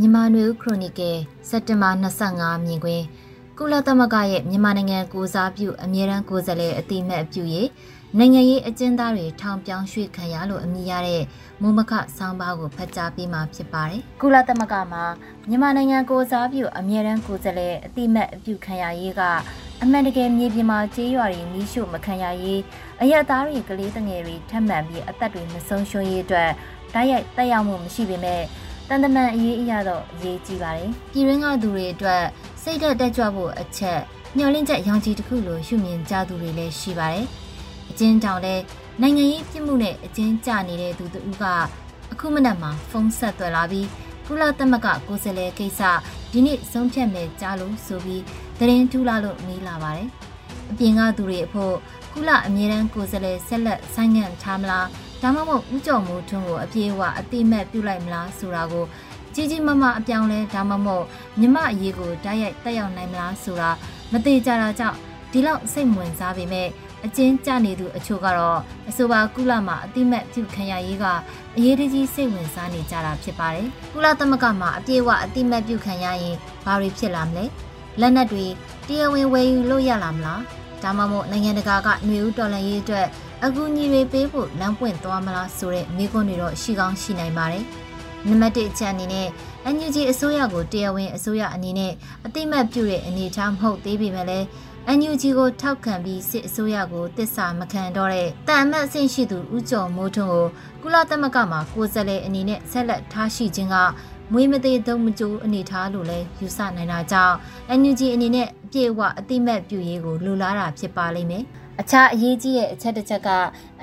မြန်မာနွေဦးခရိုနီကယ်စက်တင်ဘာ25မြင်ကွင်းကုလသမဂ္ဂရဲ့မြန်မာနိုင်ငံကိုစားပြုအမြဲတမ်းကိုယ်စားလှယ်အတိမတ်အပြုရေးနိုင်ငံရေးအကျဉ်းသားတွေထောင်ပြောင်းရွှေ့ခံရလို့အမည်ရတဲ့မုံမခဆောင်းပါးကိုဖတ်ကြားပေးမှာဖြစ်ပါတယ်။ကုလသမဂ္ဂမှာမြန်မာနိုင်ငံကိုစားပြုအမြဲတမ်းကိုယ်စားလှယ်အတိမတ်အပြုခံရရေးကအမှန်တကယ်မြေပြင်မှာကြေးရွာတွေမီးရှို့မခံရရေးအရက်သားတွေကလေးတငယ်တွေထပ်မံပြီးအသက်တွေမဆုံးရှုံးရေးအတွက်တိုက်ရိုက်တက်ရောက်မှုမရှိပေမဲ့ တန်တမန်အရေးအရာတော့အရေးကြီးပါတယ်။ပြည်ရင်းကသူတွေအတွက်စိတ်သက်တက်ကြွဖို့အချက်မျှော်လင့်ချက်ရောင်ခြည်တစ်ခုလိုရှုမြင်ကြသူတွေလည်းရှိပါတယ်။အကျဉ်းတောင်လည်းနိုင်ငံရေးပြစ်မှုနဲ့အကျဉ်းကျနေတဲ့သူတို့ကအခုမနက်မှာဖုန်းဆက်သွယ်လာပြီးကုလသမဂ္ဂကိုယ်စားလှယ်ကိစ္စဒီနေ့ဆုံးဖြတ်မယ်ကြားလို့ဆိုပြီးသတင်းထူလာလို့မေးလာပါတယ်။အပြင်ကသူတွေအဖို့ကုလအမြဲတမ်းကိုယ်စားလှယ်ဆက်လက်ဆိုင်းငံ့ထားမလား ဒါမှမဟုတ်ဦးကျော်မိုးထွန်းကိုအပြေအဝအတိမတ်ပြုလိုက်မလားဆိုတာကိုကြီးကြီးမားမားအပြောင်းလဲဒါမှမဟုတ်မြမအရေးကိုတိုက်ရိုက်တက်ရောက်နိုင်မလားဆိုတာမသေးကြတာကြောင့်ဒီလောက်စိတ်ဝင်စားပေမဲ့အကျဉ်းကျနေသူအချို့ကတော့အဆိုပါကုလမှာအတိမတ်ပြုခံရရေးကအရေးတကြီးစိတ်ဝင်စားနေကြတာဖြစ်ပါတယ်။ကုလသမဂ္ဂမှာအပြည့်အဝအတိမတ်ပြုခံရရင်ဘာတွေဖြစ်လာမလဲ။လက်နက်တွေတရားဝင်ဝယ်ယူလို့ရလာမလား။ဒါမှမဟုတ်နိုင်ငံတကာကຫນွေဦးတော်လှန်ရေးအတွက် အကူအညီတွေပေးဖို့လမ်းပွင့်သွားမလားဆိုတဲ့မေးခွန်းတွေတော့ရှိကောင်းရှိနိုင်ပါတယ်။နံပါတ်1အချက်အနေနဲ့ NUG အစိုးရကိုတရားဝင်အစိုးရအနေနဲ့အတိမတ်ပြုတဲ့အနေအထားမဟုတ်သေးပေမဲ့လည်း NUG ကိုထောက်ခံပြီးစစ်အစိုးရကိုတစ္ဆာမခံတော့တဲ့တန်အမတ်အဆင့်ရှိသူဦးကျော်မိုးထွန်းကိုကုလသမဂ္ဂမှာကိုယ်စားလှယ်အနေနဲ့ဆက်လက်ထားရှိခြင်းကမွေးမသေးသုံးမကြိုးအနေထားလို့လည်းယူဆနိုင်တာကြောင့် NUG အနေနဲ့အပြည့်အဝအတိမတ်ပြုရေးကိုလိုလားတာဖြစ်ပါလိမ့်မယ်။ အခြားအရေးကြီးတဲ့အချက်တစ်ချက်က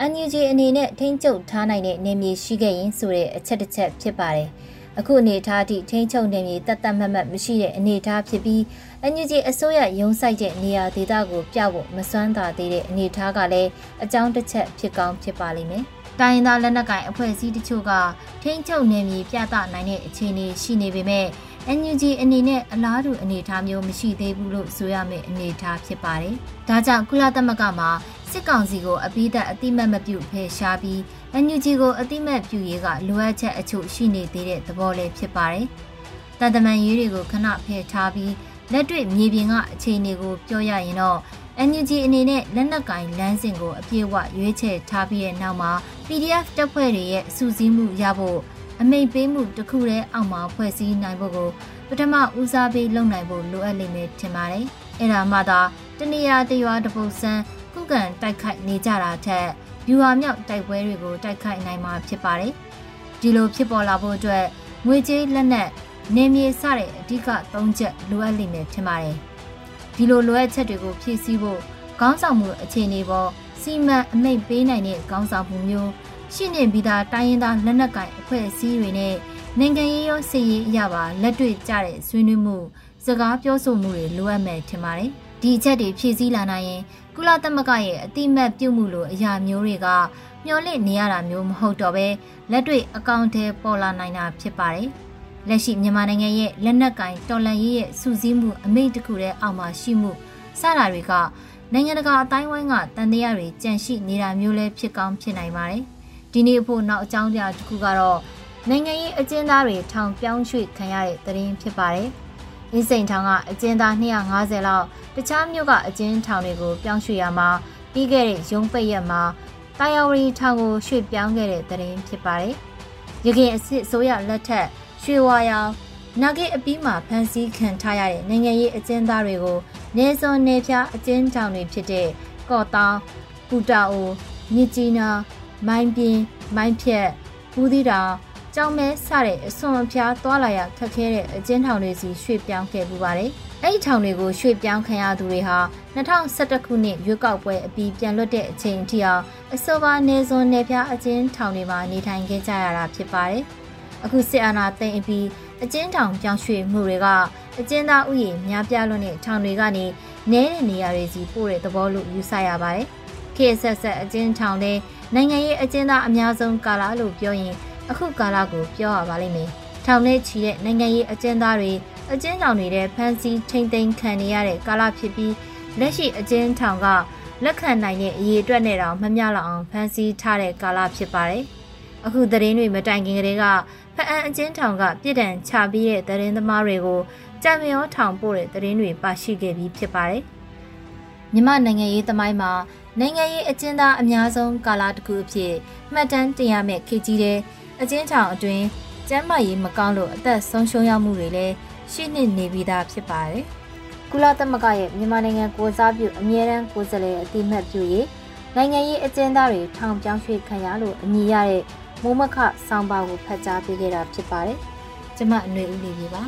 NUG အနေနဲ့ထိန်းချုပ်ထားနိုင်တဲ့နေမြေရှိခဲ့ရင်ဆိုတဲ့အချက်တစ်ချက်ဖြစ်ပါတယ်။အခုအနေအထားအထိထိန်းချုပ်နေမြေတတ်တတ်မတ်မတ်မရှိတဲ့အနေအထားဖြစ်ပြီး NUG အစိုးရရုံးဆိုင်တဲ့နေရာဒေသကိုပြဖို့မစွမ်းသာသေးတဲ့အနေအထားကလည်းအကြောင်းတစ်ချက်ဖြစ်ကောင်းဖြစ်ပါလိမ့်မယ်။ တိုင်းသားလက်နက်ကိုင်အဖွဲ့အစည်းတချို့ကထိန်းချုပ်နေမြေပြသနိုင်တဲ့အခြေအနေရှိနေပေမဲ့ NUG အနေနဲ့အလားတူအနေအထားမျိုးမရှိသေးဘူးလို့ဆိုရမယ့်အနေအထားဖြစ်ပါတယ်။ဒါကြောင့်ကုလသမဂ္ဂမှာစစ်ကောင်စီကိုအပိသက်အတိမတ်မပြုဖယ်ရှားပြီး NUG ကိုအတိမတ်ပြုရေးကလိုအပ်ချက်အချို့ရှိနေသေးတဲ့သဘောလည်းဖြစ်ပါတယ်။တန်တမန်ရေးတွေကိုခဏဖယ်ထားပြီးလက်တွေ့မြေပြင်ကအခြေအနေကိုပြောရရင်တော့ NUG အနေနဲ့လက်နက်ကင်လမ်းစဉ်ကိုအပြည့်အဝရွေးချယ်ထားပြီးတဲ့နောက်မှာ PDF တပ်ဖွဲ့တွေရဲ့စူးစီးမှုရဖို့အမိတ်ပေးမှုတစ်ခုတည်းအောက်မှာဖွဲ့စည်းနိုင်ဖို့ကိုပထမဦးစားပေးလုပ်နိုင်ဖို့လိုအပ်လိမ့်မယ်ထင်ပါတယ်။အဲ့ဒါမှသာတနေရာတရွာတပုတ်ဆန်းခုခံတိုက်ခိုက်နေကြတာထက်ယူဟာမြောက်တိုက်ပွဲတွေကိုတိုက်ခိုက်နိုင်မှာဖြစ်ပါတယ်။ဒီလိုဖြစ်ပေါ်လာဖို့အတွက်ငွေကြေးလက်နက်နေမြေစတဲ့အဓိက၃ချက်လိုအပ်လိမ့်မယ်ထင်ပါတယ်။ ဒီလိုလိုအပ်ချက်တွေကိုဖြည့်ဆည်းဖို့ခေါင်းဆောင်မှုအခြေအနေပေါ်စီမံအမိတ်ပေးနိုင်တဲ့ခေါင်းဆောင်မှုမျိုးရှိနေပြီးသားတိုင်းရင်းသားလက်နက်ကိုင်အဖွဲ့အစည်းတွေနဲ့နိုင်ငံရေးရောစစ်ရေးအရာပါလက်တွေ့ကျတဲ့ဆွေးနွေးမှုစကားပြောဆိုမှုတွေလိုအပ်မယ်ထင်ပါတယ်။ဒီအချက်တွေဖြည့်ဆည်းလာနိုင်ရင်ကုလသမဂ္ဂရဲ့အတိမတ်ပြုမှုလိုအရာမျိုးတွေကမျောလင့်နေရတာမျိုးမဟုတ်တော့ပဲလက်တွေ့အကောင့်ထဲပေါ်လာနိုင်တာဖြစ်ပါတယ်။ လက်ရှိမြန်မာနိုင်ငံရဲ့လက်နက်ကင်တော်လန်ရေးရဲ့စူးစီးမှုအမိန့်တစ်ခုတည်းအောက်မှာရှိမှုစတာတွေကနိုင်ငံတကာအတိုင်းဝိုင်းကတန်တရားတွေကြန့်ရှိနေတာမျိုးလည်းဖြစ်ကောင်းဖြစ်နိုင်ပါတယ်။ဒီနေ့ဖို့နောက်အကြောင်းပြတစ်ခုကတော့နိုင်ငံရေးအကျဉ်းသားတွေထောင်ပြောင်းရွှေ့ခံရတဲ့သတင်းဖြစ်ပါတယ်။အင်းစိန်ထောင်ကအကျဉ်းသား250လောက်တခြားမြို့ကအကျဉ်းထောင်တွေကိုပြောင်းရွှေ့ရမှာပြီးခဲ့တဲ့ရုံးပိတ်ရက်မှာတာယာဝရီထောင်ကိုရွှေ့ပြောင်းခဲ့တဲ့သတင်းဖြစ်ပါတယ်။ရခိုင်အစစ်ဆိုရလက်ထက် ရွှေဝါရောင်နာဂိအပီးမှာဖန်ဆီးခံထားရတဲ့နိုင်ငံရေးအကျဉ်းသားတွေကိုနေစွန်နေဖြားအကျဉ်းထောင်တွေဖြစ်တဲ့ကော့တောင်ပူတာအိုမြစ်ကြီးနားမိုင်းပြင်းမိုင်းဖြက်ဘူးသီးတောင်ကြောင်မဲစတဲ့အစွန်အဖျားသွားလာရခက်ခဲတဲ့အကျဉ်းထောင်တွေစီရွှေ့ပြောင်းခဲ့ပူပါတယ်။အဲ့ဒီထောင်တွေကိုရွှေ့ပြောင်းခံရသူတွေဟာ2011ခုနှစ်ရွေးကောက်ပွဲအပြီးပြန်လွတ်တဲ့အချိန်အထိအောင်အစောပါနေစွန်နေဖျားအကျဉ်းထောင်တွေမှာနေထိုင်ခဲ့ကြရတာဖြစ်ပါတယ်။ အခုစစ်အာဏာသိမ်းအပြီးအကျဉ်းထောင်ပြောင်းရွှေ့မှုတွေကအကျဉ်းသားဥယျာဉ်များပြားလွန်းတဲ့ထောင်တွေကနေနဲတဲ့နေရာတွေစီပို့တဲ့သဘောလို့ယူဆရပါတယ်။ခေတ်ဆက်ဆက်အကျဉ်းထောင်တွေနိုင်ငံရေးအကျဉ်းသားအများဆုံးကာလလို့ပြောရင်အခုကာလကိုပြောရပါလိမ့်မယ်။ထောင်နဲ့ချီတဲ့နိုင်ငံရေးအကျဉ်းသားတွေအကျဉ်းထောင်တွေတဲ့ဖမ်းဆီးထိန်သိမ်းခံနေရတဲ့ကာလဖြစ်ပြီးလက်ရှိအကျဉ်းထောင်ကလက်ခံနိုင်တဲ့အရေးအတွက်နဲ့တောင်မမျှလောက်အောင်ဖမ်းဆီးထားတဲ့ကာလဖြစ်ပါတယ်။ အခုသတင်းတွေမတိုင်ခင်ကတည်းကဖအံအချင်းထောင်ကပြည်တံချပြီးတဲ့သတင်းသမားတွေကိုကြံမြောထောင်ပို့တဲ့သတင်းတွေပါရှိခဲ့ပြီးဖြစ်ပါတယ်။မြမနိုင်ငံရေးသမိုင်းမှာနိုင်ငံရေးအကျဉ်းသားအများဆုံးကာလတစ်ခုအဖြစ်မှတ်တမ်းတင်ရမယ့်ခေတ်ကြီးတဲ့အကျဉ်းထောင်အတွင်းကျန်းမာရေးမကောင်းလို့အသက်ဆုံးရှုံးရမှုတွေလည်းရှိနေနေပြီးသားဖြစ်ပါတယ်။ကုလသမဂ္ဂရဲ့မြန်မာနိုင်ငံကိုစားပြုအမြဲတမ်းကိုယ်စားလှယ်အတိမတ်ပြုရေးနိုင်ငံရေးအကျဉ်းသားတွေထောင်ပြောင်းရွှေ့ခံရလို့အမည်ရတဲ့ မိုးမခဆောင်းပါကိုဖတ်ကြားပေးခဲ့တာဖြစ်ပါတယ်။ကျမအຫນွေဦးလေးပါ